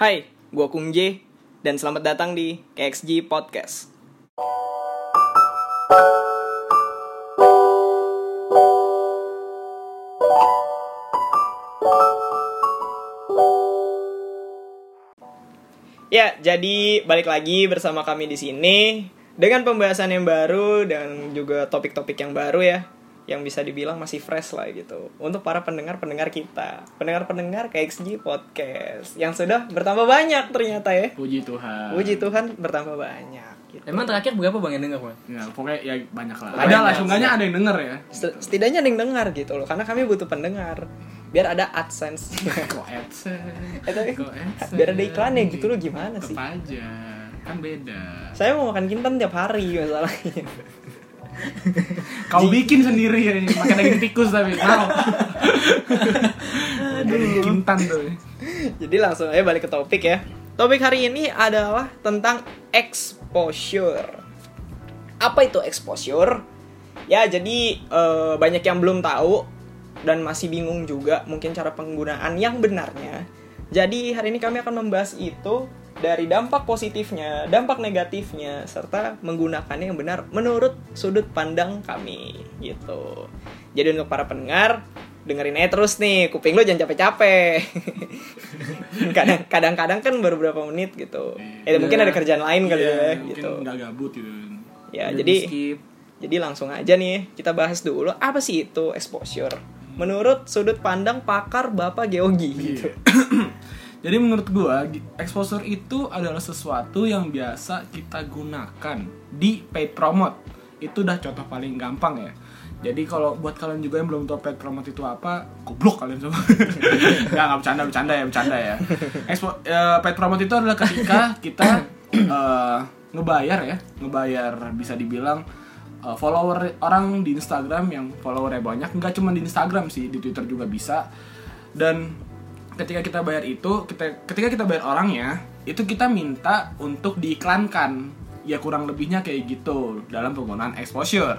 Hai, gua Kung J dan selamat datang di KXG Podcast. Ya, jadi balik lagi bersama kami di sini dengan pembahasan yang baru dan juga topik-topik yang baru ya yang bisa dibilang masih fresh lah gitu untuk para pendengar-pendengar kita pendengar-pendengar KXG Podcast yang sudah bertambah banyak ternyata ya Puji Tuhan. Puji Tuhan bertambah banyak gitu. Emang terakhir berapa bang yang denger bang? Ya, pokoknya ya banyak lah. Ada lah, sih. seenggaknya ada yang denger ya. Set- setidaknya ada yang dengar gitu loh karena kami butuh pendengar biar ada adsense Kok AdSense? Eh, Kok AdSense? biar ada iklannya gitu loh gimana sih aja. Kan beda. saya mau makan kintan tiap hari masalahnya Kau bikin sendiri ya, pakai daging tikus tapi. Mau. Daging kintan tuh. jadi langsung aja balik ke topik ya. Topik hari ini adalah tentang exposure. Apa itu exposure? Ya jadi eh, banyak yang belum tahu dan masih bingung juga mungkin cara penggunaan yang benarnya jadi hari ini kami akan membahas itu dari dampak positifnya, dampak negatifnya, serta menggunakannya yang benar menurut sudut pandang kami gitu. Jadi untuk para pendengar, dengerin aja terus nih, kuping lo jangan capek-capek. Kadang- Kadang-kadang kan baru berapa menit gitu. Eh mungkin ada kerjaan lain kali Iya, ya mungkin gitu. nggak gabut gitu. Ya, Udah jadi jadi langsung aja nih kita bahas dulu apa sih itu exposure menurut sudut pandang pakar Bapak Geogi gitu. Jadi menurut gi- exposure itu adalah sesuatu yang biasa kita gunakan di paid promote. Itu udah contoh paling gampang ya. Jadi kalau buat kalian juga yang belum tahu paid promote itu apa, goblok kalian semua. Nggak, nggak bercanda, bercanda ya, bercanda ya. Expo, eh, paid promote itu adalah ketika kita eh, ngebayar ya, ngebayar bisa dibilang eh, follower orang di Instagram yang followernya banyak, nggak cuma di Instagram sih, di Twitter juga bisa. Dan ketika kita bayar itu kita ketika kita bayar orangnya itu kita minta untuk diiklankan. Ya kurang lebihnya kayak gitu dalam penggunaan exposure.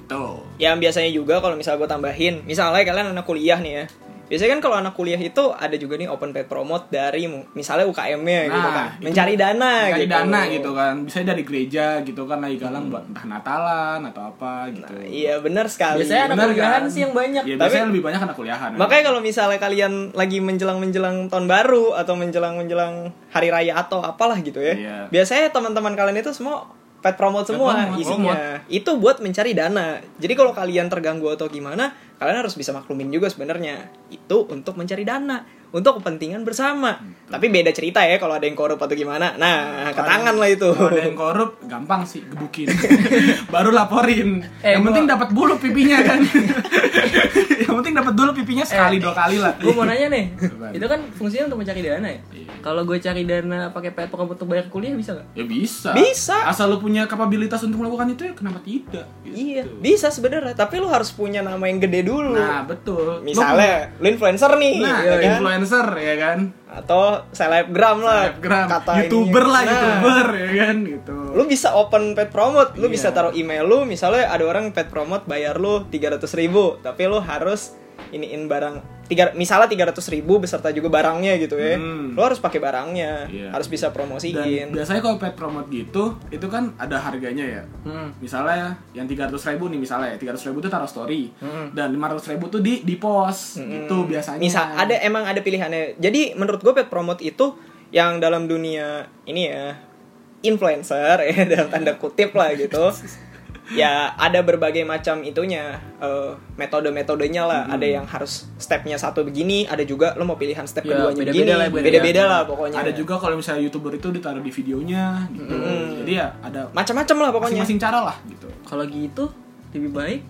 Itu Yang biasanya juga kalau misalnya gue tambahin, misalnya kalian anak kuliah nih ya. Biasanya kan kalau anak kuliah itu ada juga nih open paid promote dari misalnya UKM-nya gitu Nah, kan. itu Mencari dana Mencari gitu. dana gitu kan bisa dari gereja gitu kan lagi galang buat entah Natalan atau apa gitu Nah, iya benar sekali. Biasanya anak Bener kuliahan kan? sih yang banyak. ya Tapi- biasanya lebih banyak anak kuliahan Makanya kalau misalnya kalian lagi menjelang-menjelang tahun baru atau menjelang-menjelang hari raya atau apalah gitu ya. Iya. Biasanya teman-teman kalian itu semua pet promote Pet semua promote, isinya. Itu buat mencari dana. Jadi kalau kalian terganggu atau gimana, kalian harus bisa maklumin juga sebenarnya. Itu untuk mencari dana, untuk kepentingan bersama. Tapi beda cerita ya kalau ada yang korup atau gimana. Nah, ke tangan lah itu. Kalau ada yang korup gampang sih gebukin baru laporin Eh, yang gua- penting dapat bulu pipinya kan yang penting dapat dulu pipinya sekali dua kali lah Gue mau nanya nih, itu kan fungsinya untuk mencari dana ya? Iya. Kalau gue cari dana pakai promote untuk bayar kuliah bisa nggak? Ya bisa. Bisa. Asal lu punya kapabilitas untuk melakukan itu ya kenapa tidak? Gitu. Iya, bisa sebenarnya. Tapi lu harus punya nama yang gede dulu. Nah, betul. Lu Misalnya, lu influencer nih, nah, ya kan? influencer ya kan. atau selebgram lah, Selebgram, kata YouTuber ininya. lah, Nah, YouTuber ya kan gitu. Lu bisa open paid promote, lu Iya. bisa taruh email lu, misalnya ada orang paid promote bayar lu 300 ribu, tapi lu harus iniin barang tiga misalnya 300 ribu beserta juga barangnya gitu ya. Hmm. Lu harus pakai barangnya, Iya. harus bisa Dan promosiin. biasanya kalau paid promote gitu, itu kan ada harganya ya. Hmm. Misalnya yang 300 ribu nih misalnya, 300 ribu tuh taruh story. Hmm. Dan 500 ribu tuh di di post gitu biasanya. Misal ada emang ada pilihannya. Jadi menurut gue paid promote itu yang dalam dunia ini ya influencer ya dalam tanda kutip lah gitu. ya ada berbagai macam itunya eh, metode-metodenya lah. Ada yang harus stepnya satu begini, ada juga lo mau pilihan step Ya, keduanya beda-beda begini. lah, beda-beda. Beda-beda lah pokoknya. Ada juga kalau misalnya youtuber itu ditaruh di videonya gitu. Jadi ya ada macam-macam lah pokoknya. masing-masing cara lah gitu. Kalau gitu lebih baik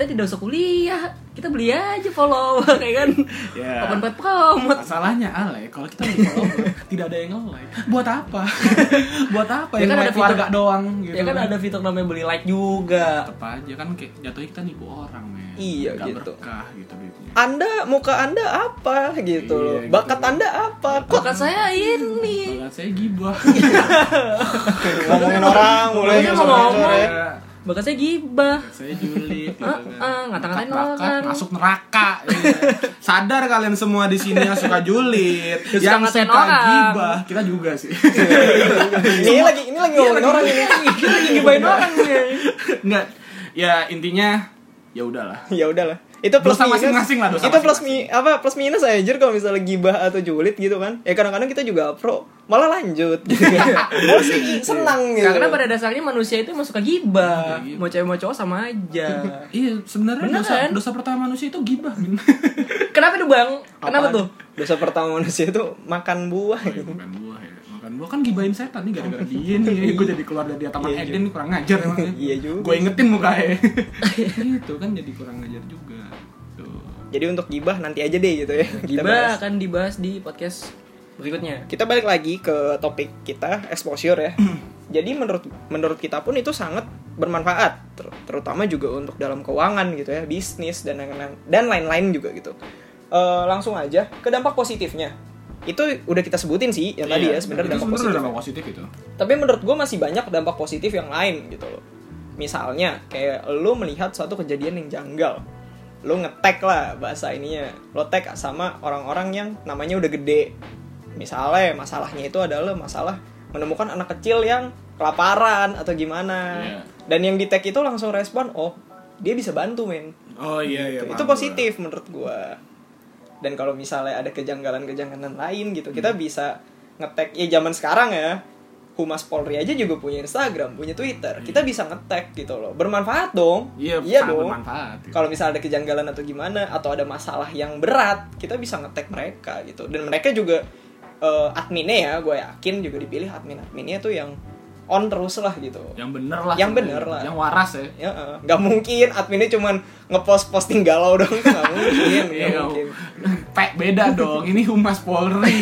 kita tidak usah kuliah, kita beli aja follower ya kan? Ya. Open paid promote. Masalahnya Ale, kalau kita beli follower tidak ada yang nge-like. Buat apa? Buat apa? Ya yang kan like ada fitur- warga doang gitu. Ya kan ada fitur namanya beli like juga. tetep aja kan kayak jatuhnya kita nipu orang men. Iya, Nggak gitu. berkah gitu duitnya. Anda muka Anda apa gitu Iya, loh. gitu. Bakat Anda apa? Kok Bakat saya ini. Bahkan saya gibah. ngomongin orang mulai ngomong. Ya, Bakasnya gibah. Saya julid gitu kan. ah, ngata-ngatain orang. masuk neraka. iya. Sadar kalian semua di sini yang suka julid, Yang suka yang ngatain suka orang. gibah. Kita juga sih. ini lagi ini lagi ngomongin orang ini Kita lagi gibahin orang nih. Enggak. Ya intinya ya udahlah. ya udahlah itu plus Dosa minus masing-masing lah, dosa itu plus mi apa plus minus aja kalau misalnya gibah atau julid gitu kan ya kadang-kadang kita juga pro malah lanjut gitu kan malah sih senang gitu Karena pada dasarnya manusia itu emang suka gibah. Iya, Mau cewek mau cowok sama aja. Iya, sebenarnya dosa, kan? dosa pertama manusia itu gibah, Min. Kenapa tuh bang? Kenapa Apaan? tuh? dosa pertama manusia itu makan buah gitu Makan buah ya. Makan buah kan gibahin setan nih gara-gara dia nih. Gue jadi keluar dari taman Iya Eden nih kurang ngajar emang. ya. Iya juga. Gue ingetin mukanya. gitu kan jadi kurang ngajar juga. Tuh. jadi untuk gibah nanti aja deh gitu ya Gibah bahas. akan dibahas di podcast berikutnya. kita balik lagi ke topik kita exposure ya jadi menurut menurut kita pun itu sangat bermanfaat ter- terutama juga untuk dalam keuangan gitu ya bisnis dan lain-lain dan lain-lain juga gitu Eh, langsung aja ke dampak positifnya itu udah kita sebutin sih yang tadi Iya, ya sebenarnya itu dampak positif. dampak positif itu. tapi menurut gue masih banyak dampak positif yang lain gitu loh. Misalnya kayak lo melihat suatu kejadian yang janggal. Lo ngetek lah bahasa ininya. Lo tag sama orang-orang yang namanya udah gede. Misalnya masalahnya itu adalah masalah menemukan anak kecil yang kelaparan atau gimana. Iya. dan yang di tag itu langsung respon oh dia bisa bantu men. Oh iya iya. itu paham positif menurut gua dan kalau misalnya ada kejanggalan-kejanggalan lain gitu kita Hmm. bisa ngetek ya zaman sekarang ya Humas Polri aja juga punya Instagram, punya Twitter. Kita bisa ngetek gitu loh. Bermanfaat dong. Hmm. Iya, iya dong. bermanfaat. gitu. Kalau misalnya ada kejanggalan atau gimana atau ada masalah yang berat, kita bisa ngetek mereka gitu. Dan mereka juga eh, adminnya ya, gue yakin juga dipilih admin-adminnya tuh yang on terus lah gitu. yang bener lah. Yang bener lah. Yang waras ya. Ya, nggak mungkin adminnya cuman ngepost posting galau dong, nggak mungkin, nggak Iya, mungkin. Pe, beda dong. Ini humas Polri.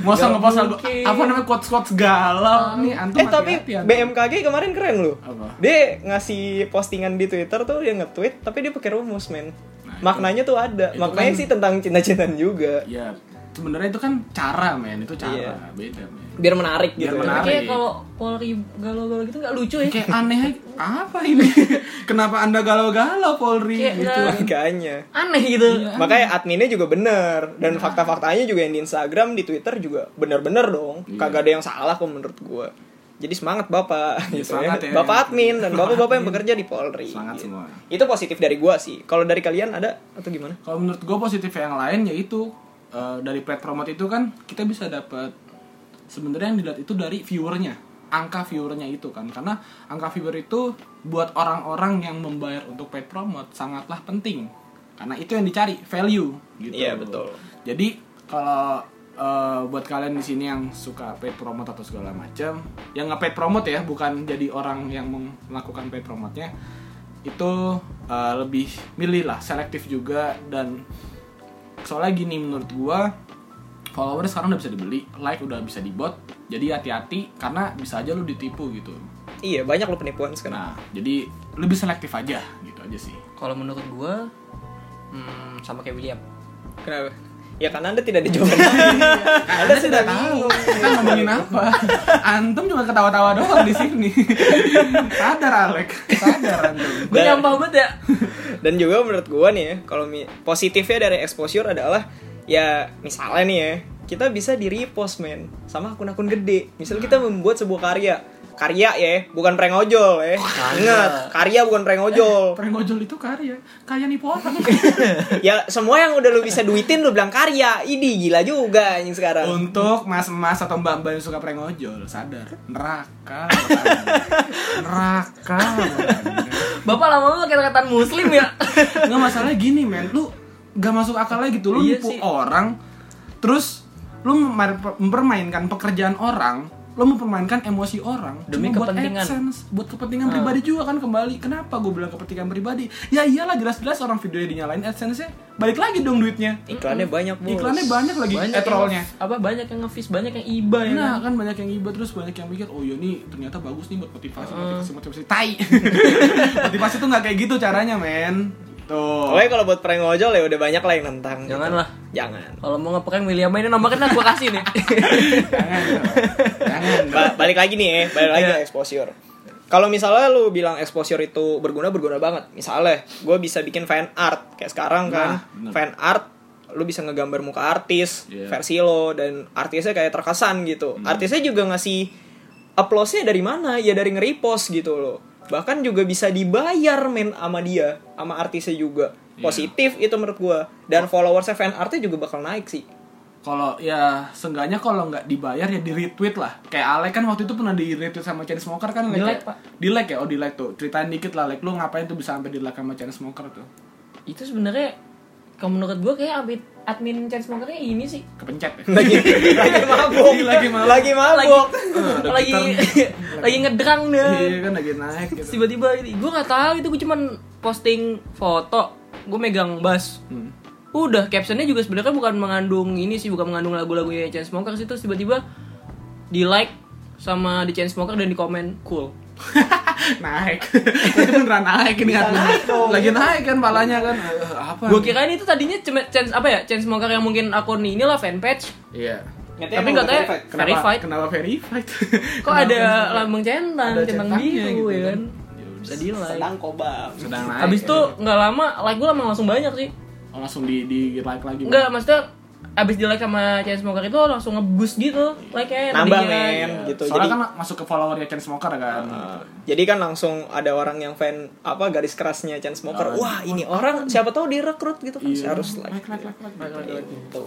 Masa Nggak ngepost lagu mungkin. apa namanya quotes quotes galau nih antum Eh tapi. BMKG kemarin keren loh. Apa? Dia ngasih postingan di Twitter tuh dia nge-tweet tapi dia pakai rumus men. Nah, itu- Maknanya tuh ada. itu Maknanya kan- sih tentang cinta-cintaan juga. Ya, sebenarnya itu kan cara men, itu cara Iya. beda men. Biar menarik Biar gitu. ya. menarik. Kayak kalau Polri galau-galau gitu nggak lucu ya? Kayak aneh aja, apa ini? Kenapa anda galau-galau Polri Kayak gitu? Makanya. Aneh gitu. Iya. Makanya adminnya juga bener dan Nah. fakta-faktanya juga yang di Instagram, di Twitter juga bener-bener dong. Iya. Kagak ada yang salah kok menurut gua. Jadi semangat bapak, Iya, gitu semangat ya. ya. bapak admin dan bapak-bapak yang bekerja di Polri. Semangat gitu. semua. Itu positif dari gua sih. Kalau dari kalian ada atau gimana? Kalau menurut gue positif yang lain yaitu eh, dari pet promote itu kan kita bisa dapat sebenarnya yang dilihat itu dari viewernya, angka viewernya itu kan karena angka viewer itu buat orang-orang yang membayar untuk pet promote sangatlah penting karena itu yang dicari value gitu. Iya, betul. Jadi kalau eh, buat kalian di sini yang suka paid promote atau segala macam, yang nge paid promote ya, bukan jadi orang yang melakukan paid promote-nya, itu eh, lebih milih lah, selektif juga dan soalnya gini menurut gua followers sekarang udah bisa dibeli, like udah bisa dibot, jadi hati-hati karena bisa aja lu ditipu gitu. Iya, banyak lo penipuan sekarang. Nah, jadi lebih selektif aja gitu aja sih. Kalau menurut gua hmm, sama kayak William. Kenapa? Ya karena Anda tidak dijawab. Anda sudah tahu kita ngomongin apa. Antum cuma ketawa-tawa doang di sini. Sadar Alek, sadar antum. Gue nyampah banget ya. Dan juga menurut gua nih ya, kalau positifnya dari exposure adalah ya misalnya nih ya, kita bisa di repost men sama akun-akun gede. Misalnya kita membuat sebuah karya, karya ya, bukan prank ojol ya. Ingat, karya bukan prank ojol. Prank ojol itu karya, kaya nih orang. ya semua yang udah lu bisa duitin lu bilang karya. Ini gila juga yang sekarang. Untuk mas-mas atau mbak-mbak yang suka prank ojol, sadar. Neraka. Neraka. Bapak lama-lama kata muslim ya. Nggak masalah gini men, lu gak masuk akal lagi gitu. Lu Iya nipu sih. orang, terus lu mempermainkan pekerjaan orang, lu mempermainkan emosi orang Demi cuma kepentingan. buat AdSense, buat kepentingan Ah. pribadi juga kan kembali. Kenapa gue bilang kepentingan pribadi? Ya iyalah jelas-jelas orang videonya dinyalain AdSense-nya, balik lagi dong duitnya. Iklannya banyak, Bos. Iklannya banyak lagi Banyak trollnya. yang, apa banyak yang nge banyak yang iba ya Nah kan. kan banyak yang iba terus banyak yang mikir oh iya nih ternyata bagus nih buat motivasi Ah. motivasi motivasi tai motivasi tuh nggak kayak gitu caranya men tuh Pokoknya kalau buat prank ojol ya udah banyak lah yang nentang. gitu. Janganlah. Jangan. Kalau mau ngeprank William ini nomornya nah gue kasih nih. jangan dong. jangan. Ba- balik lagi nih ya, balik lagi Iya. ke exposure. kalau misalnya lu bilang exposure itu berguna berguna banget misalnya gue bisa bikin fan art kayak sekarang kan Nah, bener. fan art lu bisa ngegambar muka artis Iya. versi lo dan artisnya kayak terkesan gitu Hmm. artisnya juga ngasih applause-nya dari mana ya dari nge-repost gitu loh bahkan juga bisa dibayar men sama dia sama artisnya juga Iya. positif itu menurut gue dan followersnya fan artnya juga bakal naik sih Kalau ya seenggaknya kalau nggak dibayar ya di retweet lah. Kayak Alek kan waktu itu pernah di retweet sama Chainsmoker kan Di-like, ya? Pak. Di like ya, oh di like tuh. Ceritain dikit lah, like lu ngapain tuh bisa sampai di like sama Chainsmoker tuh? Itu sebenarnya kalau menurut gue kayak admin admin Chainsmokernya ini sih Kepencet ya. lagi lagi mabuk Lagi mabuk. lagi mabuk lagi gitar. lagi ngedrang dia Iya kan lagi naik gitu. tiba-tiba gue nggak tahu itu gue cuman posting foto gue megang bass Hmm. udah captionnya juga sebenarnya bukan mengandung ini sih bukan mengandung lagu-lagunya Chainsmokers itu terus tiba-tiba di like sama di Chainsmoker dan di komen cool naik. itu beneran naik ini naik dong. Lagi naik kan palanya kan. Eh, apa? gue kirain itu tadinya cuma Chains apa ya Chainsmoker yang mungkin akun inilah fanpage Iya. tapi nggak tahu ya verified. Kenapa, verified Kenapa verified? kok ada lambang centang centang gitu, gitu ya kan. kan Ya bisa like sedang kobam Sedang naik. Abis ya. itu nggak lama like gue lama langsung banyak sih Oh, langsung di di like lagi. Enggak, maksudnya abis di like sama Chainsmoker itu langsung nge-boost gitu like-nya Nambah, tadinya. men. gitu. Soalnya Jadi- kan masuk ke followernya Chainsmoker kan. Uh, jadi kan langsung ada orang yang fan apa garis kerasnya Chainsmoker. Oh, Wah, ini orang siapa tahu direkrut gitu kan Iya. harus like. like like like like. like. Gitu.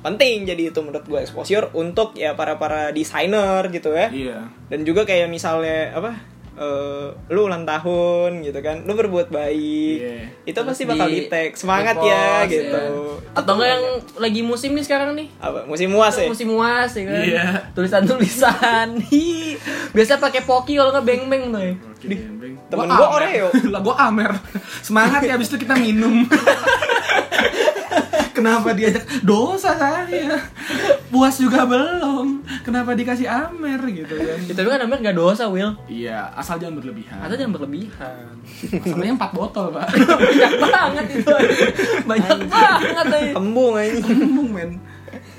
Penting jadi itu menurut gue exposure untuk ya para para desainer gitu ya. Iya. Dan juga kayak misalnya apa? Eh, lu ulang tahun gitu kan, lu berbuat baik, Iya. itu Terus pasti bakal di- di tag semangat ya repost, gitu. ya. Atau enggak yang lagi musim nih sekarang nih? apa musim muas ya? Musim muas ya kan. Iya. Tulisan-tulisan. Hi. Biasa pakai poki kalau nggak beng-beng tuh. ya. Beng. temen gua Oreo. Lah gua Amer. Semangat ya abis itu kita minum. Kenapa diajak dosa saya? Puas juga belum. Kenapa dikasih Amer gitu kan? Ya, tapi kan Amer nggak dosa, Will. Iya, asal jangan berlebihan. Atau jangan berlebihan. Masalahnya 4 botol, Pak. Banyak banget itu. Banyak banget. ya. Kembung aja. Ngomong, men.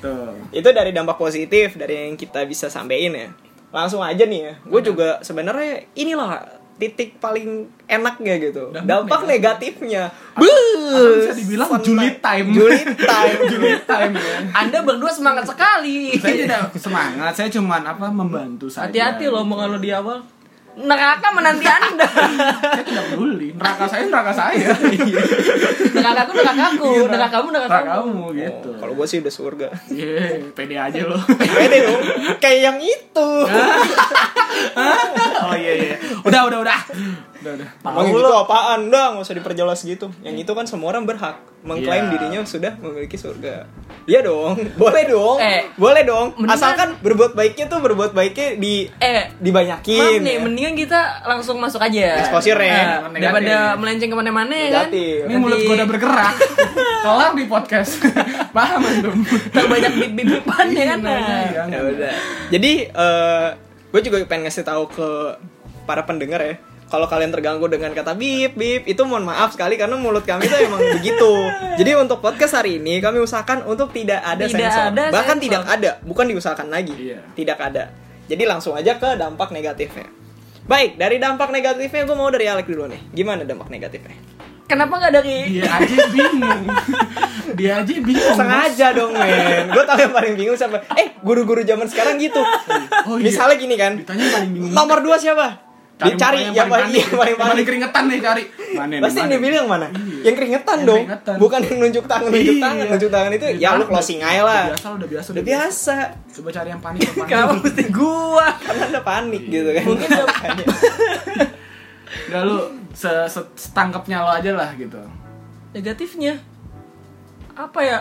Tuh. itu dari dampak positif dari yang kita bisa sampein ya langsung aja nih ya gue juga sebenarnya inilah titik paling enaknya gitu Dampak dampak, negatifnya Atau bisa dibilang julid time. julid time Julid time ya. Anda berdua semangat sekali. Saya tidak semangat, saya cuman apa membantu saja. Hati-hati loh mau kalau di awal. Neraka menanti Anda. Saya tidak peduli. Neraka saya neraka saya. nerakaku nerakaku, nerakamu nerakamu. Nerakamu gitu. Oh, kalau gue sih udah surga Iya, pede aja loh. pede dong kayak yang itu oh iya iya. Udah udah udah. Udah udah. Emang yang itu apaan? Udah, nggak usah diperjelas gitu. Yang itu kan semua orang berhak mengklaim Iya. dirinya sudah memiliki surga. Iya dong, boleh dong, Eh, boleh dong. mendingan- Asalkan berbuat baiknya tuh berbuat baiknya di Eh, dibanyakin. maaf nih, ya. mendingan kita langsung masuk aja. Exposure ya. Nah, daripada melenceng ke mana-mana ya kan. Ini mulut gua udah bergerak. Kelar di podcast. Paham antum? Terbanyak bib-bibipan ya kan. Iya, Ya udah. Jadi gue juga pengen ngasih tahu ke para pendengar ya. Kalau kalian terganggu dengan kata bip bip itu mohon maaf sekali karena mulut kami itu emang begitu. Jadi untuk podcast hari ini kami usahakan untuk tidak ada Tidak sensor. ada Bahkan sensor. tidak ada, bukan diusahakan lagi. Iya. Tidak ada. Jadi langsung aja ke dampak negatifnya. Baik, dari dampak negatifnya gue mau dari Alek dulu nih. Gimana dampak negatifnya? Kenapa nggak dari Dia aja bingung. Dia aja bingung. Sengaja dong men. Gue tau yang paling bingung siapa. Eh, guru-guru zaman sekarang gitu. Oh, iya. Misalnya gini kan. Ditanya paling bingung. Nomor dua siapa? Dicari yang paling, panik. yang paling Yang paling panik. keringetan nih cari. Mana nih, Pasti yang mana? dia bilang mana? Iya. Yang keringetan Yang dong. keringetan. Bukan yang nunjuk tangan, nunjuk Iya. tangan, nunjuk tangan itu. Ya lu closing aja lah. Udah biasa, udah biasa, Udah biasa. Coba cari yang panik, yang panik. Kenapa mesti gua? Karena ada panik gitu kan. Mungkin. Udah lu se se- setangkapnya lo aja lah gitu. Negatifnya apa ya?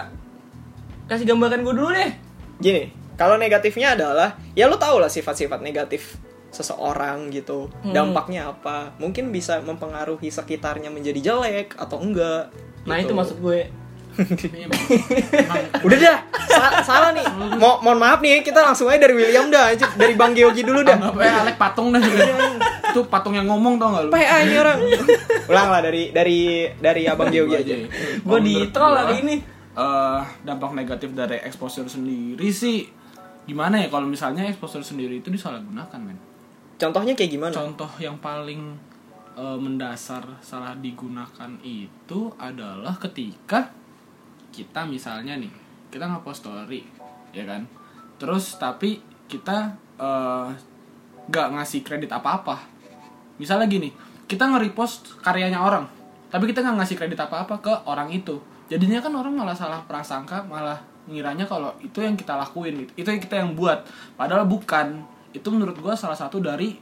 Kasih gambaran gua dulu deh. Gini, kalau negatifnya adalah ya lu tau lah sifat-sifat negatif seseorang gitu. Hmm. Dampaknya apa? Mungkin bisa mempengaruhi sekitarnya menjadi jelek atau enggak. Nah, gitu. itu maksud gue. Emang Udah dah, sa- salah nih. Mo mohon maaf nih, kita langsung aja dari William dah, dari Bang Geogi dulu dah. anggap aja Alek patung dah. Itu patung yang ngomong tau gak lu? PA ini orang. Ulang lah dari dari dari Abang Geogi aja. ya. Gua Kalau di troll hari ini. eh, dampak negatif dari exposure sendiri sih gimana ya kalau misalnya exposure sendiri itu disalahgunakan men contohnya kayak gimana? Contoh yang paling eh, mendasar salah digunakan itu adalah ketika kita misalnya nih kita ngepost story ya kan? Terus tapi kita eh, nggak ngasih kredit apa-apa. Misalnya gini kita nge-repost karyanya orang tapi kita nggak ngasih kredit apa-apa ke orang itu. Jadinya kan orang malah salah prasangka malah ngiranya kalau itu yang kita lakuin gitu. itu yang kita yang buat. Padahal bukan itu menurut gua salah satu dari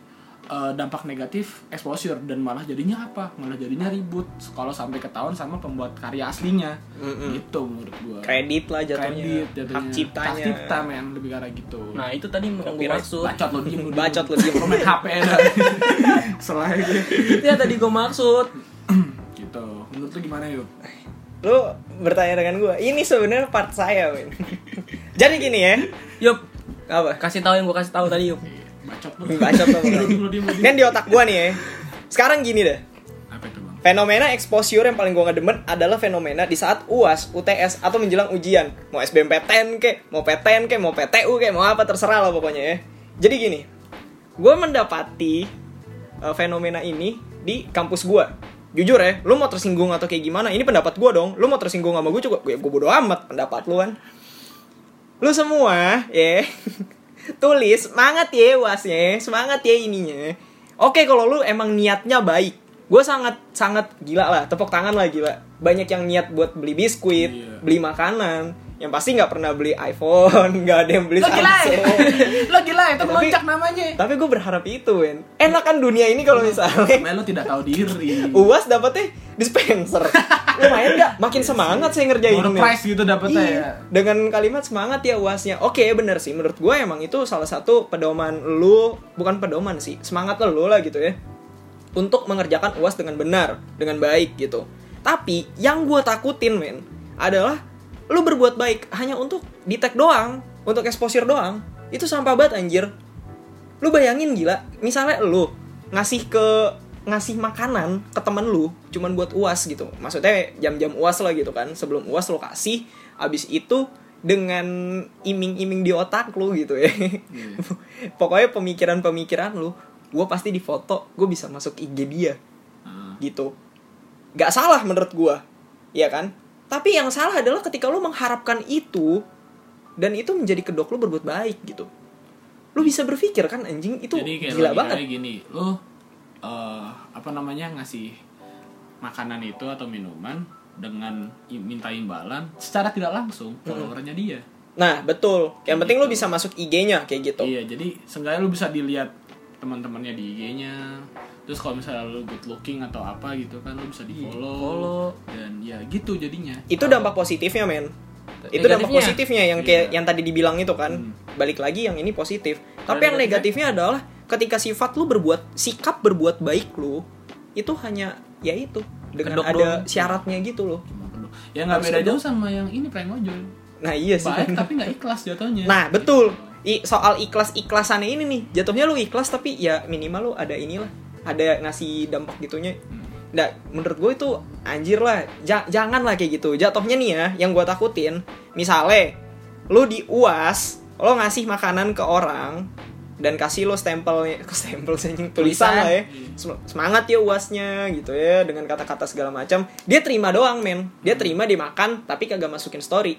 eh, dampak negatif exposure dan malah jadinya apa? Malah jadinya ribut kalau sampai ketahuan sama pembuat karya aslinya. Gitu menurut gua. Kredit lah jatuhnya. Kredit jatuhnya. Hak ciptanya. Hak cipta men lebih karena gitu. Nah itu tadi gue Copyright. maksud. Bacot lo diem. Bacot lo diem. Main hp dah selain Itu yang tadi gue maksud. Gitu. Menurut lu gimana yuk lu bertanya dengan gue ini sebenarnya part saya Win jadi gini ya. Yup apa Kasih tahu yang gue kasih tahu tadi bacot lo bacot diem, lo diem. kan di otak gue nih ya sekarang gini deh apa itu bang Fenomena exposure yang paling gue gak demen adalah fenomena di saat UAS, UTS, atau menjelang ujian. Mau SBMPTN ke, mau PTN ke, mau PTU ke, mau apa terserah lah pokoknya ya. Jadi gini, gue mendapati uh, fenomena ini di kampus gue. Jujur ya, lu mau tersinggung atau kayak gimana, ini pendapat gue dong. Lu mau tersinggung sama gue juga, gue, gue bodo amat pendapat lu kan. Lu semua, ya, tulis semangat ya UASnya, semangat ya ininya. Oke kalau lu emang niatnya baik, gue sangat sangat gila lah, tepuk tangan lah gila. Banyak yang niat buat beli biskuit, Iya. beli makanan, yang pasti nggak pernah beli iPhone, nggak ada yang beli lo gila ya lo gila itu melonjak namanya Tapi gue berharap itu, Wen. Enak kan dunia ini kalau misalnya Melo tidak tahu diri UAS dapetnya dispenser. Lumayan nggak? Makin semangat saya ngerjain Door prize gitu dapetnya Iya, ya dengan kalimat semangat ya uasnya. Oke, bener sih. Menurut gue emang itu salah satu pedoman lu, bukan pedoman sih, semangat lu lah gitu ya, untuk mengerjakan uas dengan benar, dengan baik gitu. Tapi yang gue takutin men adalah lu berbuat baik hanya untuk di tag doang, untuk exposure doang. Itu sampah banget anjir. Lu bayangin gila, misalnya lu ngasih ke ngasih makanan ke temen lu cuman buat uas gitu. Maksudnya jam-jam uas lah gitu kan. Sebelum uas lo kasih abis itu dengan iming-iming di otak lu gitu ya. Pokoknya pemikiran-pemikiran lu gue pasti di foto gue bisa masuk IG dia. Ah. gitu. Nggak salah menurut gue ya kan? Tapi yang salah adalah ketika lu mengharapkan itu dan itu menjadi kedok lu berbuat baik gitu. Lu bisa berpikir kan anjing itu jadi kayak gila banget. gini lo eh, apa namanya ngasih makanan itu atau minuman dengan minta imbalan secara tidak langsung followernya dia Nah, betul. Yang penting lu bisa masuk IG-nya kayak gitu. iya jadi seenggaknya lu bisa dilihat teman-temannya di IG-nya terus kalau misalnya lu good looking atau apa gitu kan lu bisa di follow follow. dan ya gitu jadinya Itu dampak positifnya, men. Itu dampak positifnya yang kayak Iya. yang tadi dibilang itu kan. Hmm. Balik lagi yang ini positif. Tapi yang negatifnya adalah ketika sifat lu berbuat sikap berbuat baik lu itu hanya ya itu dengan Kedok ada doang. syaratnya gitu loh. Ya nggak beda jauh sama yang ini prank ojol Nah, iya sih. baik tapi nggak ikhlas jatuhnya Nah, betul. I, soal ikhlas-ikhlasannya ini nih. Jatuhnya lu ikhlas tapi ya minimal lu ada inilah. Ada ngasih dampak gitunya. Nah, menurut gue itu anjir lah. Ja- jangan lah kayak gitu. Jatuhnya nih ya, yang gue takutin. Misalnya, lu di UAS, lo ngasih makanan ke orang, dan kasih lo stempelnya, ke stempel tulisan, Tulisan. lah ya. Sem- Semangat ya UASnya gitu ya, dengan kata-kata segala macam. Dia terima doang, men. Dia terima dimakan, tapi kagak masukin story.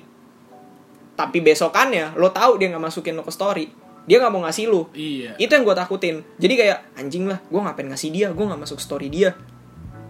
Tapi besokannya lo tahu dia nggak masukin lo ke story. Dia nggak mau ngasih lu iya. Itu yang gue takutin. Jadi kayak anjing lah gue ngapain ngasih dia? Gue nggak masuk story dia.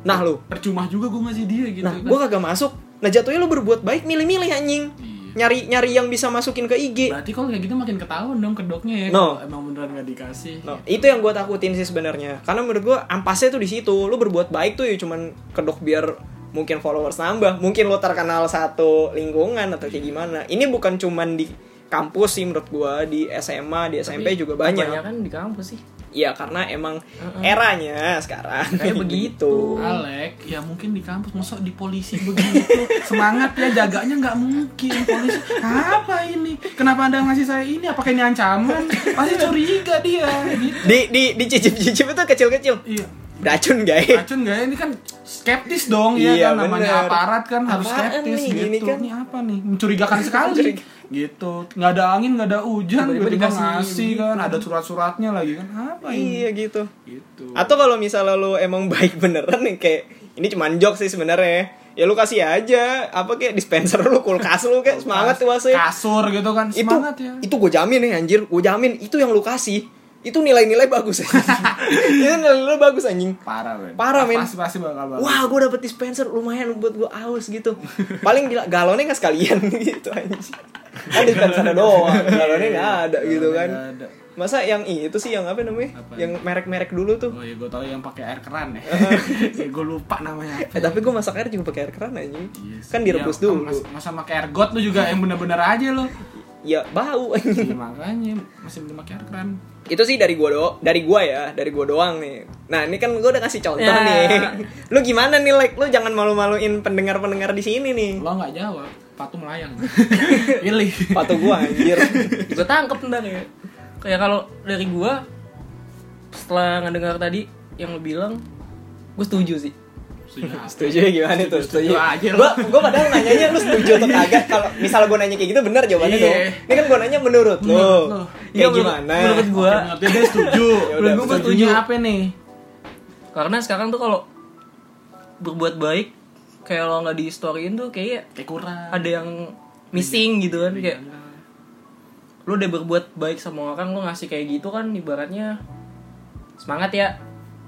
Nah lu percuma juga gue ngasih dia gitu nah kan. gue kagak masuk. Nah jatuhnya lu berbuat baik milih-milih anjing. Iya. Nyari nyari yang bisa masukin ke IG Berarti kalau kayak gitu makin ketahuan dong kedoknya ya. No. Emang beneran gak dikasih. No, itu yang gue takutin sih sebenarnya. Karena menurut gue ampasnya tuh di situ. Lu berbuat baik tuh ya cuman kedok biar mungkin followers nambah. Mungkin lo terkenal satu lingkungan atau kayak gimana. Ini bukan cuman di kampus sih menurut gue di SMA di SMP juga banyak. kan di kampus sih Iya karena emang Heeh. eranya sekarang Kayak begitu. Alek, ya mungkin di kampus masuk di polisi begitu. Semangat ya jaganya nggak mungkin polisi. Apa ini? Kenapa anda ngasih saya ini? Apakah ini ancaman? Pasti curiga dia. Gitu. Di di dicicip-cicip itu kecil-kecil. Iya. Beracun guys racun gak ya? ini kan skeptis dong ya Iya, kan? Namanya bener. aparat kan harus Apaan skeptis nih? gitu. Ini kan- ini apa nih? Mencurigakan sekali. Mencurigakan. gitu. Nggak ada angin nggak ada hujan Tiba-tiba ngasih gitu. kan. Ada surat-suratnya lagi kan. Apa ini? Iya gitu. Gitu. Atau kalau misalnya lu emang baik beneran nih kayak ini cuman jok sih sebenarnya. Ya lu kasih aja apa kayak dispenser lu kulkas lu kayak semangat tuh wasnya kasur gitu kan. Itu semangat ya. itu gue jamin nih anjir. Gue jamin itu yang lu kasih itu nilai-nilai bagus itu nilai-nilai bagus anjing. Parah men. Parah, men. pasti pasti bakal bagus. Wah gue dapet dispenser lumayan buat gue aus gitu. Paling gila galonnya nggak sekalian gitu anjing. Kan dispenser doang galonnya nggak ada gitu kan. ada. masa yang itu sih yang apa namanya? Apa? yang merek-merek dulu tuh. Oh iya gue tau yang pakai air keran ya. Ya gue lupa namanya apa. Eh tapi gue masak air juga pakai air keran anjing. Iya sih. kan direbus Ya, dulu. Mas- masa pakai air got lu juga yang bener-bener aja lo ya bau. Ya, makanya masih belum pakai air keran itu sih dari gua do dari gua ya dari gua doang nih. Nah ini kan gua udah kasih contoh Ya. nih. Lu gimana nih like lu jangan malu-maluin pendengar pendengar di sini nih. Lo nggak jawab patu melayang. Pilih. Patu gua anjir. Gue tangkep ntar ya. Kayak kalau dari gua setelah ngedengar tadi yang lu bilang gue setuju sih setuju apa? setuju ya gimana tuh Setuju aja lu. gua gua padahal nanyanya lu setuju atau kagak kalau misalnya gua nanya kayak gitu bener jawabannya Iya. dong ini kan gua nanya menurut lu. kayak Iya, gimana menurut gua dia, setuju Ya Menurut gua gua setuju setuju. apa nih karena sekarang tuh kalau berbuat baik kayak lo nggak di storyin tuh kayak kayak kurang ada yang missing gitu kan kayak Iya. lu udah berbuat baik sama orang lu ngasih kayak gitu kan ibaratnya semangat ya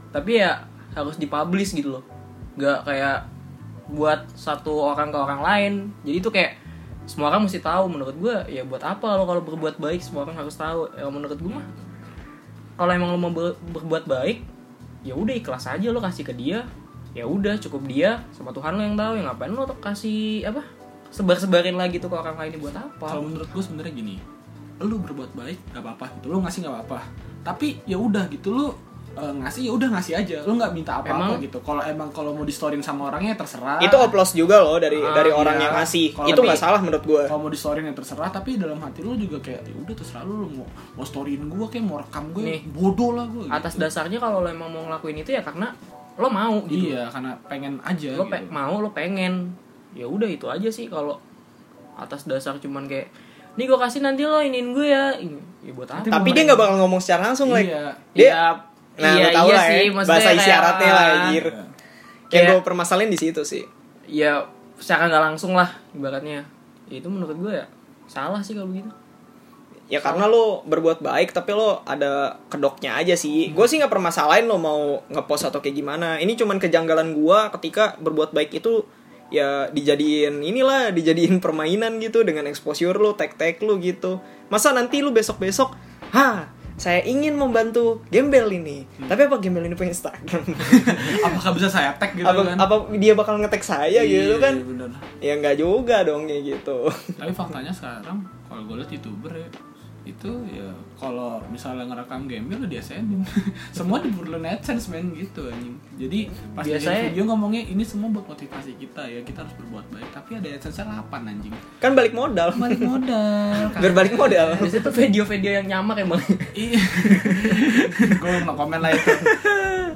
tapi ya harus dipublish gitu loh nggak kayak buat satu orang ke orang lain. Jadi itu kayak semua orang mesti tahu menurut gua ya buat apa lo kalau berbuat baik semua orang harus tahu. Ya menurut gua mah kalau emang lo mau ber- berbuat baik ya udah ikhlas aja lo kasih ke dia. Ya udah cukup dia sama Tuhan lo yang tahu. Ya ngapain lo kasih apa sebar-sebarin lagi tuh ke orang lain ini buat apa? Kalau menurut gue sebenarnya gini lu berbuat baik gak apa-apa gitu. Lu ngasih gak apa-apa. Tapi ya udah gitu lu eh, ngasih ya udah ngasih aja. Lu nggak minta apa-apa Emang? gitu. Kalau emang kalau mau di storyin sama orangnya terserah. Itu oplos juga loh dari Ah, dari orang iya. yang ngasih. Kalau itu nggak salah menurut gua. kalau mau di storyin ya terserah tapi dalam hati lu juga kayak ya udah terserah lu, lu mau mau storyin gua kayak mau rekam gue Nih. bodoh lah gue atas dasarnya kalau lo emang mau ngelakuin itu ya karena lo mau gitu. Iya karena pengen aja lo gitu. pe- mau lo pengen. Ya udah itu aja sih kalau atas dasar cuman kayak nih gue kasih nanti lo iniin gue ya. Ini ya buat apa? Tapi dia nggak bakal ngomong secara langsung like. Iya. Dia Iya, nah iya, lu tau iya lah sih, ya bahasa kayak- isyaratnya lah anjir. Iya. Kayak- gue permasalahin di situ sih. Ya secara nggak langsung lah ibaratnya. Ya, itu menurut gue ya salah sih kalau gitu ya karena lo berbuat baik tapi lo ada kedoknya aja sih. Gue sih nggak permasalahin lo mau ngepost atau kayak gimana. Ini cuman kejanggalan gue ketika berbuat baik itu ya dijadiin inilah dijadiin permainan gitu dengan exposure lo tag tag lo gitu. Masa nanti lo besok besok ha saya ingin membantu gembel ini. Tapi apa gembel ini punya Instagram? Apakah bisa saya tag gitu apa, kan? apa dia bakal ngetek saya gitu kan? iya, bener. ya nggak juga dong kayak gitu. Tapi faktanya sekarang kalau gue liat youtuber ya itu ya kalau misalnya ngerekam game lo dia sending semua diperluin adsense men gitu anjing. Jadi pas Biasanya- video ngomongnya ini semua buat motivasi kita ya kita harus berbuat baik. Tapi ada adsense 8 anjing. Kan balik modal. Balik modal. Biar balik modal. Biasanya tuh video-video yang nyamak emang. Iya. Gue mau komen lah itu.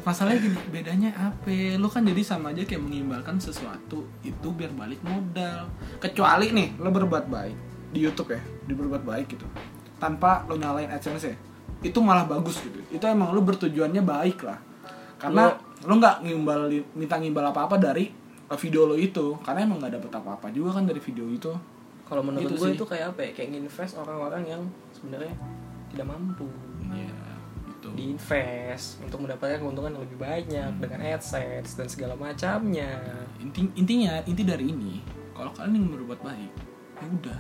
Masalahnya gini bedanya apa? Lo kan jadi sama aja kayak mengimbalkan sesuatu itu biar balik modal. Kecuali nih lo berbuat baik di YouTube ya di berbuat baik gitu tanpa lo nyalain AdSense ya itu malah bagus gitu. Itu emang lo bertujuannya baik lah. Karena lo nggak ngimbal minta ngimbal apa apa dari video lo itu. Karena emang nggak dapet apa apa juga kan dari video itu. Kalau menurut Gitu gue sih. itu kayak apa ya? Kayak nginvest orang-orang yang sebenarnya tidak mampu. Iya itu diinvest untuk mendapatkan keuntungan yang lebih banyak dengan AdSense dan segala macamnya. Inti intinya inti dari ini kalau kalian ingin berbuat baik ya udah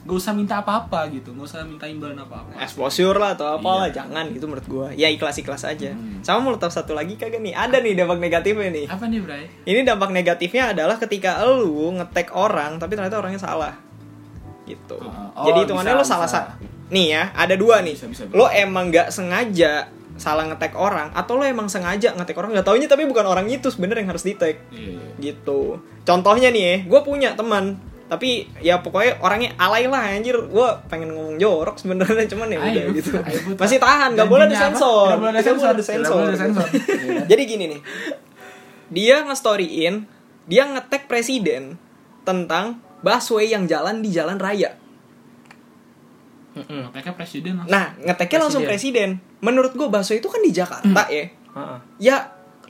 gak usah minta apa-apa gitu gak usah minta imbalan apa-apa. Exposure lah atau apalah Iya. jangan gitu menurut gua. Ya ikhlas ikhlas aja. Hmm. sama mau tahu satu lagi kagak nih? Ada nih dampak negatifnya nih. Apa nih Bray? Ini dampak negatifnya adalah ketika lu ngetek orang tapi ternyata orangnya salah. Gitu. Oh, oh, jadi hitungannya lu salah bisa. sa- nih ya ada dua nih. Bisa, bisa, bisa. lo emang nggak sengaja salah ngetek orang atau lo emang sengaja ngetek orang nggak taunya tapi bukan orang itu sebenarnya yang harus di tag iya, iya. gitu. Contohnya nih ya gue punya teman tapi ya pokoknya orangnya alay lah anjir gue pengen ngomong jorok sebenarnya cuman ya udah gitu ayo, masih tahan nggak boleh disensor Nggak boleh sensor. disensor. Boleh ada sensor. Iya. jadi gini nih dia nge-storyin dia nge-tag presiden tentang busway yang jalan di jalan raya. Mereka presiden langsung. nah ngeteknya langsung presiden menurut gue busway itu kan di Jakarta ya Heeh. ya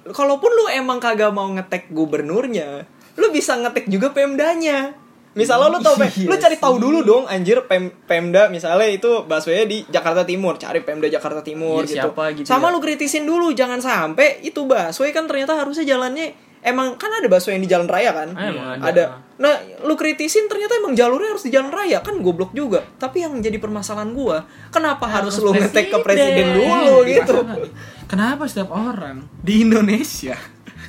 kalaupun lu emang kagak mau ngetek gubernurnya lu bisa ngetek juga pemdanya misalnya lu tau Pem- Iya lu cari tahu dulu dong anjir Pem Pemda misalnya itu busway di Jakarta Timur cari Pemda Jakarta Timur Iya, gitu. siapa gitu sama ya. lu kritisin dulu jangan sampai itu busway kan ternyata harusnya jalannya emang kan ada busway yang di jalan raya kan? Ah, emang ada. ada. Nah lu kritisin ternyata emang jalurnya harus di jalan raya kan goblok juga. Tapi yang jadi permasalahan gua kenapa harus, Harus lu ngetek ke presiden. dulu gitu? Masalah nih. Kenapa setiap orang di Indonesia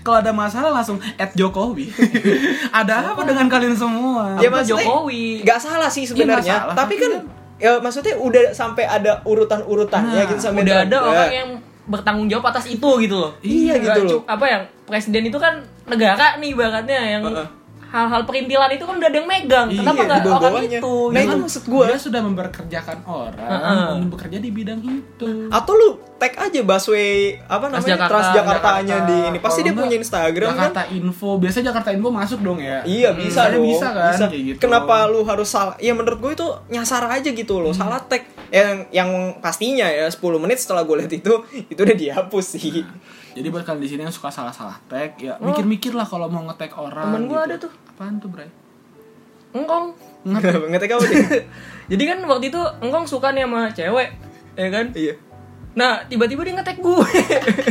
kalau ada masalah langsung at Jokowi. ada apa dengan kalian semua? Ya, Apa maksudnya Jokowi. Gak salah sih sebenarnya, Iya, nggak salah, tapi kan ya maksudnya udah sampai ada urutan-urutannya Nah, gitu sampai udah ada ya. orang yang bertanggung jawab atas itu gitu loh. Iya, Nggak gitu loh. Apa yang presiden itu kan negara nih ibaratnya yang Heeh. Hal-hal perintilan itu kan udah ada yang megang. Iya, Kenapa nggak orang itu? Nah, gitu? itu maksud gua. Dia sudah memperkerjakan orang untuk bekerja di bidang itu. Atau lu tag aja busway apa namanya Transjakarta, Transjakartanya Jakarta. di ini. Pasti dia enggak, punya Instagram Jakarta kan. Info. Biasanya Jakarta Info masuk dong ya. Iya bisa Biasanya dong. bisa kan kayak gitu. Kenapa lu harus salah? Ya menurut gue itu nyasar aja gitu Hmm. loh. Salah tag. Yang yang pastinya ya 10 menit setelah gue lihat itu itu udah dihapus sih. Jadi buat kalian di sini yang suka salah-salah tag, ya mikir-mikir lah kalau mau nge-tag orang. Oh. Temen gua gitu. ada tuh. Apaan tuh, Bray? Engkong. Ngetek apa sih? Jadi kan waktu itu Engkong suka nih sama cewek, ya kan? Iya. Nah, tiba-tiba dia ngetek gue.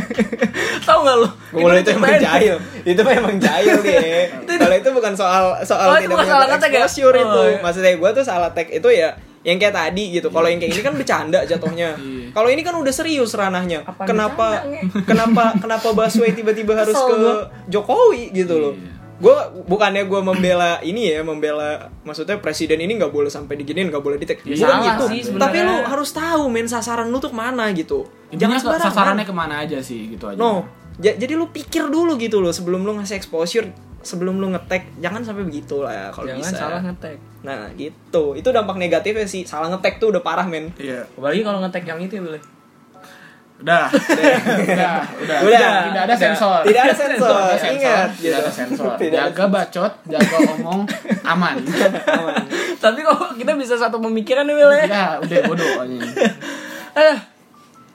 Tahu nggak lo? Gue mulai itu emang jahil. Itu mah emang jahil deh. Kalau itu bukan soal soal Oh, itu bukan salah nge-tag ya? exposure Oh, itu. iya. Maksudnya gue tuh salah tag itu ya yang kayak tadi gitu. Kalau yang kayak ini kan bercanda jatuhnya. Iya. Kalau ini kan udah serius ranahnya. Apaan kenapa bercanda, Nge? kenapa kenapa Baswe tiba-tiba harus ke. Jokowi gitu loh. Iya. Gue bukannya gue membela ini ya, membela maksudnya presiden ini nggak boleh sampai diginiin, nggak boleh di tag. Ya, Bukan salah gitu. sih. Tapi lu harus tahu men sasaran lu tuh ke mana gitu. Intinya ke- sembarangan. sasarannya ke mana aja sih gitu aja. No, ja- jadi lu pikir dulu gitu loh sebelum lu ngasih exposure, sebelum lu ngetek, jangan sampai begitu lah ya kalau Jangan bisa. salah ngetek. Nah, gitu. Itu dampak negatifnya sih. Salah ngetek tuh udah parah, men. Iya. Apalagi kalau ngetek yang itu ya boleh. Udah. udah, udah. Udah. Tidak ada Udah. sensor. Tidak ada sensor. Tidak ada sensor. Ingat, Tidak ada sensor. Jaga bacot, jaga omong, aman. Aman. Tapi kok kita bisa satu pemikiran nih Will ya? Udah bodoh anjing. Aduh.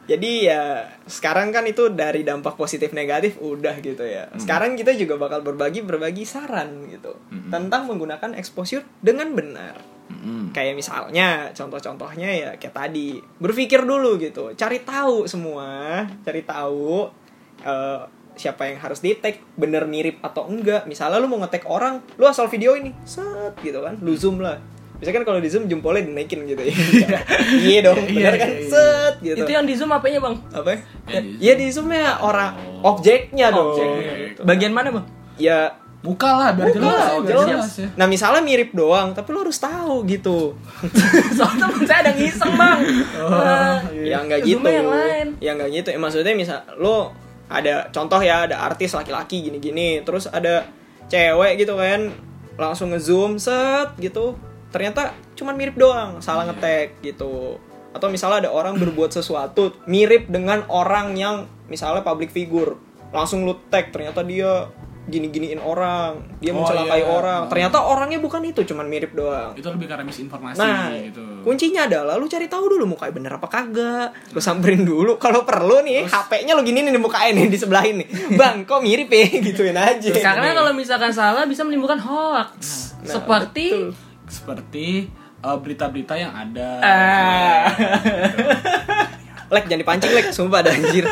Jadi ya sekarang kan itu dari dampak positif negatif udah gitu ya. Sekarang kita juga bakal berbagi berbagi saran gitu tentang menggunakan exposure dengan benar. Mm-mm. Kayak misalnya contoh-contohnya ya kayak tadi berpikir dulu gitu, cari tahu semua, cari tahu eh, siapa yang harus di tag bener mirip atau enggak. Misalnya lu mau nge-tag orang, lu asal video ini, set gitu kan, lu zoom lah. Biasanya kan kalau di zoom jempolnya dinaikin gitu ya. iya dong, bener Iya, kan, iya, iya. set gitu. Itu yang di zoom apanya bang? apa? ya? Ya, di Iya di zoomnya orang objeknya dong. Bagian mana bang? Ya Muka lah biar Muka jelas, lah, ya, jelas. jelas ya. Nah misalnya mirip doang, tapi lo harus tahu gitu. Soalnya temen saya ada ngiseng bang. Eh, ya nggak gitu. yang lain. Ya nggak gitu. Ya, maksudnya misal lo ada contoh ya ada artis laki-laki gini-gini, terus ada cewek gitu kan langsung ngezoom set gitu. Ternyata cuman mirip doang, salah ngetek gitu. Atau misalnya ada orang berbuat sesuatu mirip dengan orang yang misalnya public figure, langsung lu tag ternyata dia gini-giniin orang, dia Oh, mencelakai iya. orang. Oh. Ternyata orangnya bukan itu, cuman mirip doang. Itu lebih karena misinformasi Nah, gitu. kuncinya adalah lu cari tahu dulu mukanya bener apa kagak. Lu samperin dulu. Kalau perlu nih, HP-nya lu gini nih mukain nih di sebelah ini. Bang, kok mirip ya? Gituin aja. Karena kalau misalkan salah bisa menimbulkan hoax. Nah, Seperti betul. Seperti eh, berita-berita yang ada. Ah. Lek jangan dipancing, Lek. Sumpah ada anjir.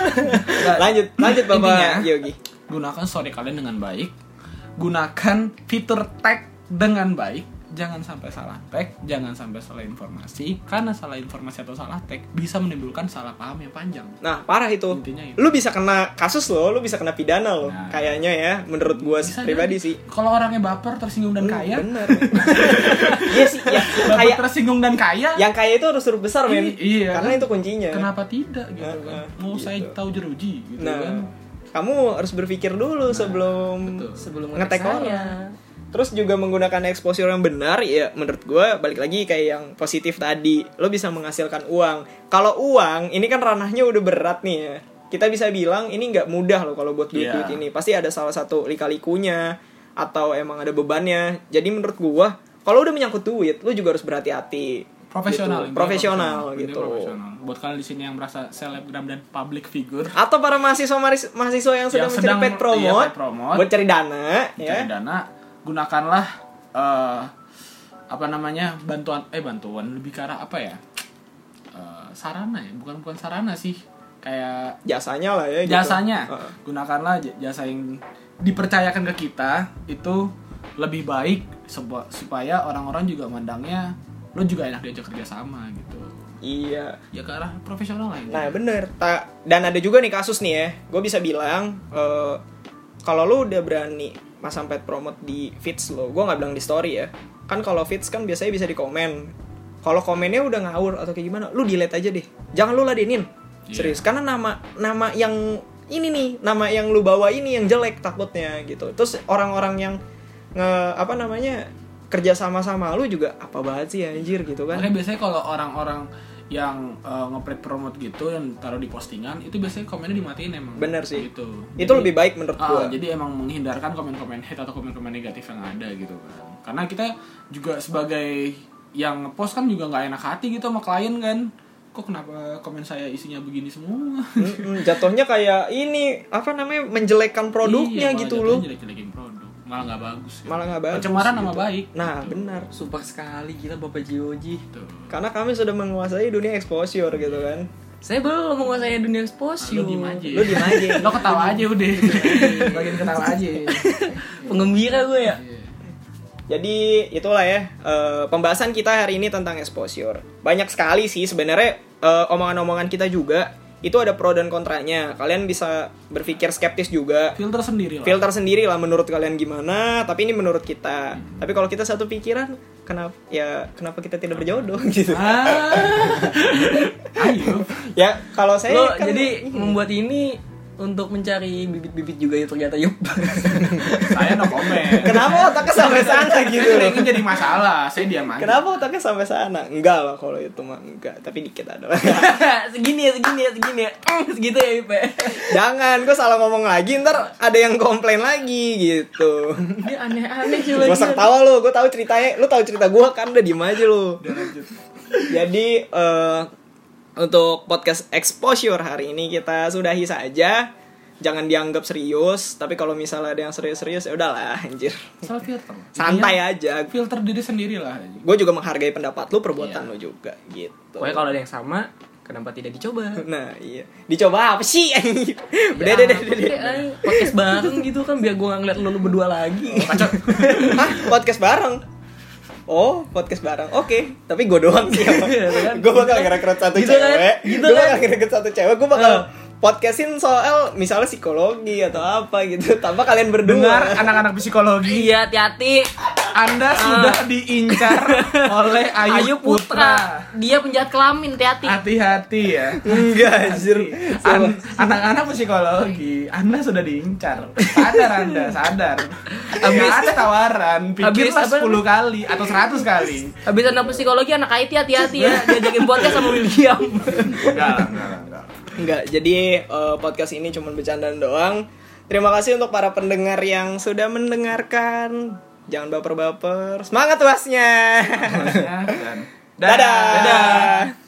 lanjut, lanjut Intinya, Bapak Yogi. gunakan story kalian dengan baik gunakan fitur tag dengan baik jangan sampai salah tag jangan sampai salah informasi karena salah informasi atau salah tag bisa menimbulkan salah paham yang panjang Nah, parah itu. Intinya itu. Lu bisa kena kasus loh, lu bisa kena pidana loh. Nah. Kayaknya ya, menurut gua Bisa pribadi jadi. sih. kalau orangnya baper tersinggung dan kaya Bener. Iya sih, ya. baper Kayak tersinggung dan kaya yang kaya itu harus huruf besar, men. Iya Karena kan? itu kuncinya. kenapa tidak gitu Nah, kan nah, mau gitu. saya tahu jeruji gitu Nah, kan kamu harus berpikir dulu sebelum betul. sebelum ngetek ngetek orang. Terus juga menggunakan exposure yang benar ya menurut gue balik lagi kayak yang positif tadi. Lo bisa menghasilkan uang. Kalau uang ini kan ranahnya udah berat nih ya. Kita bisa bilang ini nggak mudah loh kalau buat duit duit Iya. ini. Pasti ada salah satu lika-likunya atau emang ada bebannya. Jadi menurut gue kalau udah menyangkut duit lo juga harus berhati-hati. Profesional Gitu. profesional gitu. profesional. buat kalian di sini yang merasa selebgram dan public figure. Atau para mahasiswa mahasiswa yang sedang Yang mencari sedang- paid promote, iya, paid promote. buat cari dana ya. cari dana gunakanlah eh, apa namanya bantuan eh bantuan lebih ke arah apa ya? Eh, sarana ya bukan bukan sarana sih kayak jasanya lah ya gitu. jasanya. Heeh. gunakanlah jasa yang dipercayakan ke kita itu lebih baik supaya orang-orang juga mandangnya lo juga enak diajak kerja sama gitu. Iya. Ya ke arah profesional lah ini Nah bener, Ta- dan ada juga nih kasus nih ya, gue bisa bilang eh, kalau lu udah berani masang pet promote di feeds lo, gue nggak bilang di story ya, kan kalau feeds kan biasanya bisa di komen, kalau komennya udah ngawur atau kayak gimana, lu delete aja deh, jangan lu ladenin, Iya. serius, karena nama nama yang ini nih, nama yang lu bawa ini yang jelek takutnya gitu, terus orang-orang yang nge apa namanya kerja sama-sama lu juga apa banget sih anjir gitu kan? Makanya biasanya kalau orang-orang yang uh, nge-play promote gitu dan taruh di postingan itu biasanya komennya dimatiin emang. Bener sih. Gitu. Itu lebih baik menurut Ah, gua. jadi emang menghindarkan komen-komen hate atau komen-komen negatif yang ada gitu kan. Karena kita juga sebagai yang ngepost kan juga nggak enak hati gitu sama klien kan. Kok kenapa komen saya isinya begini semua? Jatuhnya kayak ini apa namanya menjelekkan produknya Iya, gitu loh Jelek-jelekin produk. Malah nggak bagus. ya. malah nggak bagus Pencemaran nama gitu. baik. nah benar Super sekali gila Bapak Jioji. Gitu. karena kami sudah menguasai dunia exposure gitu kan Saya belum menguasai dunia exposure. Lo diem aja. lu diem aja Lo ketawa aja udah. Bagian ketawa aja. Penggembira gue ya. jadi itulah ya eh, pembahasan kita hari ini tentang exposure banyak sekali sih sebenarnya eh, omongan-omongan kita juga itu ada pro dan kontranya kalian bisa berpikir skeptis juga Filter sendiri lah. filter sendiri lah menurut kalian gimana tapi ini menurut kita tapi kalau kita satu pikiran kenapa ya kenapa kita tidak berjodoh gitu Ah. Ayo. ya kalau saya Lo kan- jadi membuat ini untuk mencari bibit-bibit juga ya ternyata yuk. Saya no comment. Kenapa otaknya sampai sana gitu Itu loh? yang jadi masalah. Saya diam aja. Kenapa otaknya sampai sana? Enggak lah kalau itu mah enggak, tapi dikit ada. segini ya, segini ya, segini ya. Segitu ya, Ipe. Jangan, gue salah ngomong lagi ntar ada yang komplain lagi gitu. Dia aneh-aneh sih lagi. Gue usah ketawa lu, gue tahu ceritanya, lu tahu cerita gue kan udah diem aja lanjut. Jadi eh, untuk podcast exposure hari ini kita sudahi saja. Jangan dianggap serius, tapi kalau misalnya ada yang serius-serius ya udahlah anjir. Salah filter. Santai Intinya, aja. Filter diri sendiri lah. Gue juga menghargai pendapat lu, perbuatan Iya. lu juga gitu. Pokoknya kalau ada yang sama, kenapa tidak dicoba? Nah iya Dicoba apa sih Udah Ya, deh deh Podcast bareng gitu kan biar gue ngeliat lu, lu berdua lagi. Hah podcast bareng Oh podcast bareng Oke Tapi gue doang sih Iya, kan? Gue bakal ngerekrut satu Gitu kan? cewek Gitu Gue kan? bakal ngerekrut satu cewek Gue bakal. Podcastin soal Misalnya psikologi atau apa gitu Tanpa kalian berdua Dengar anak-anak psikologi. Iya, hati-hati. Anda sudah diincar oleh Ayu, Ayu Putra. Dia penjahat kelamin, hati-hati. Hati-hati ya. Enggak anjir An- anak-anak psikologi, Anda sudah diincar. Sadar Anda, sadar. Habis- ada tawaran, pikirlah apa 10 kali atau 100 kali. Habis anak psikologi, anak IT hati-hati ya. Diajakin podcast sama William. Enggak enggak enggak. Enggak, jadi eh, podcast ini cuma bercandaan doang. Terima kasih untuk para pendengar yang sudah mendengarkan. Jangan baper-baper. Semangat wasnya. Dan Dadah. Dadah.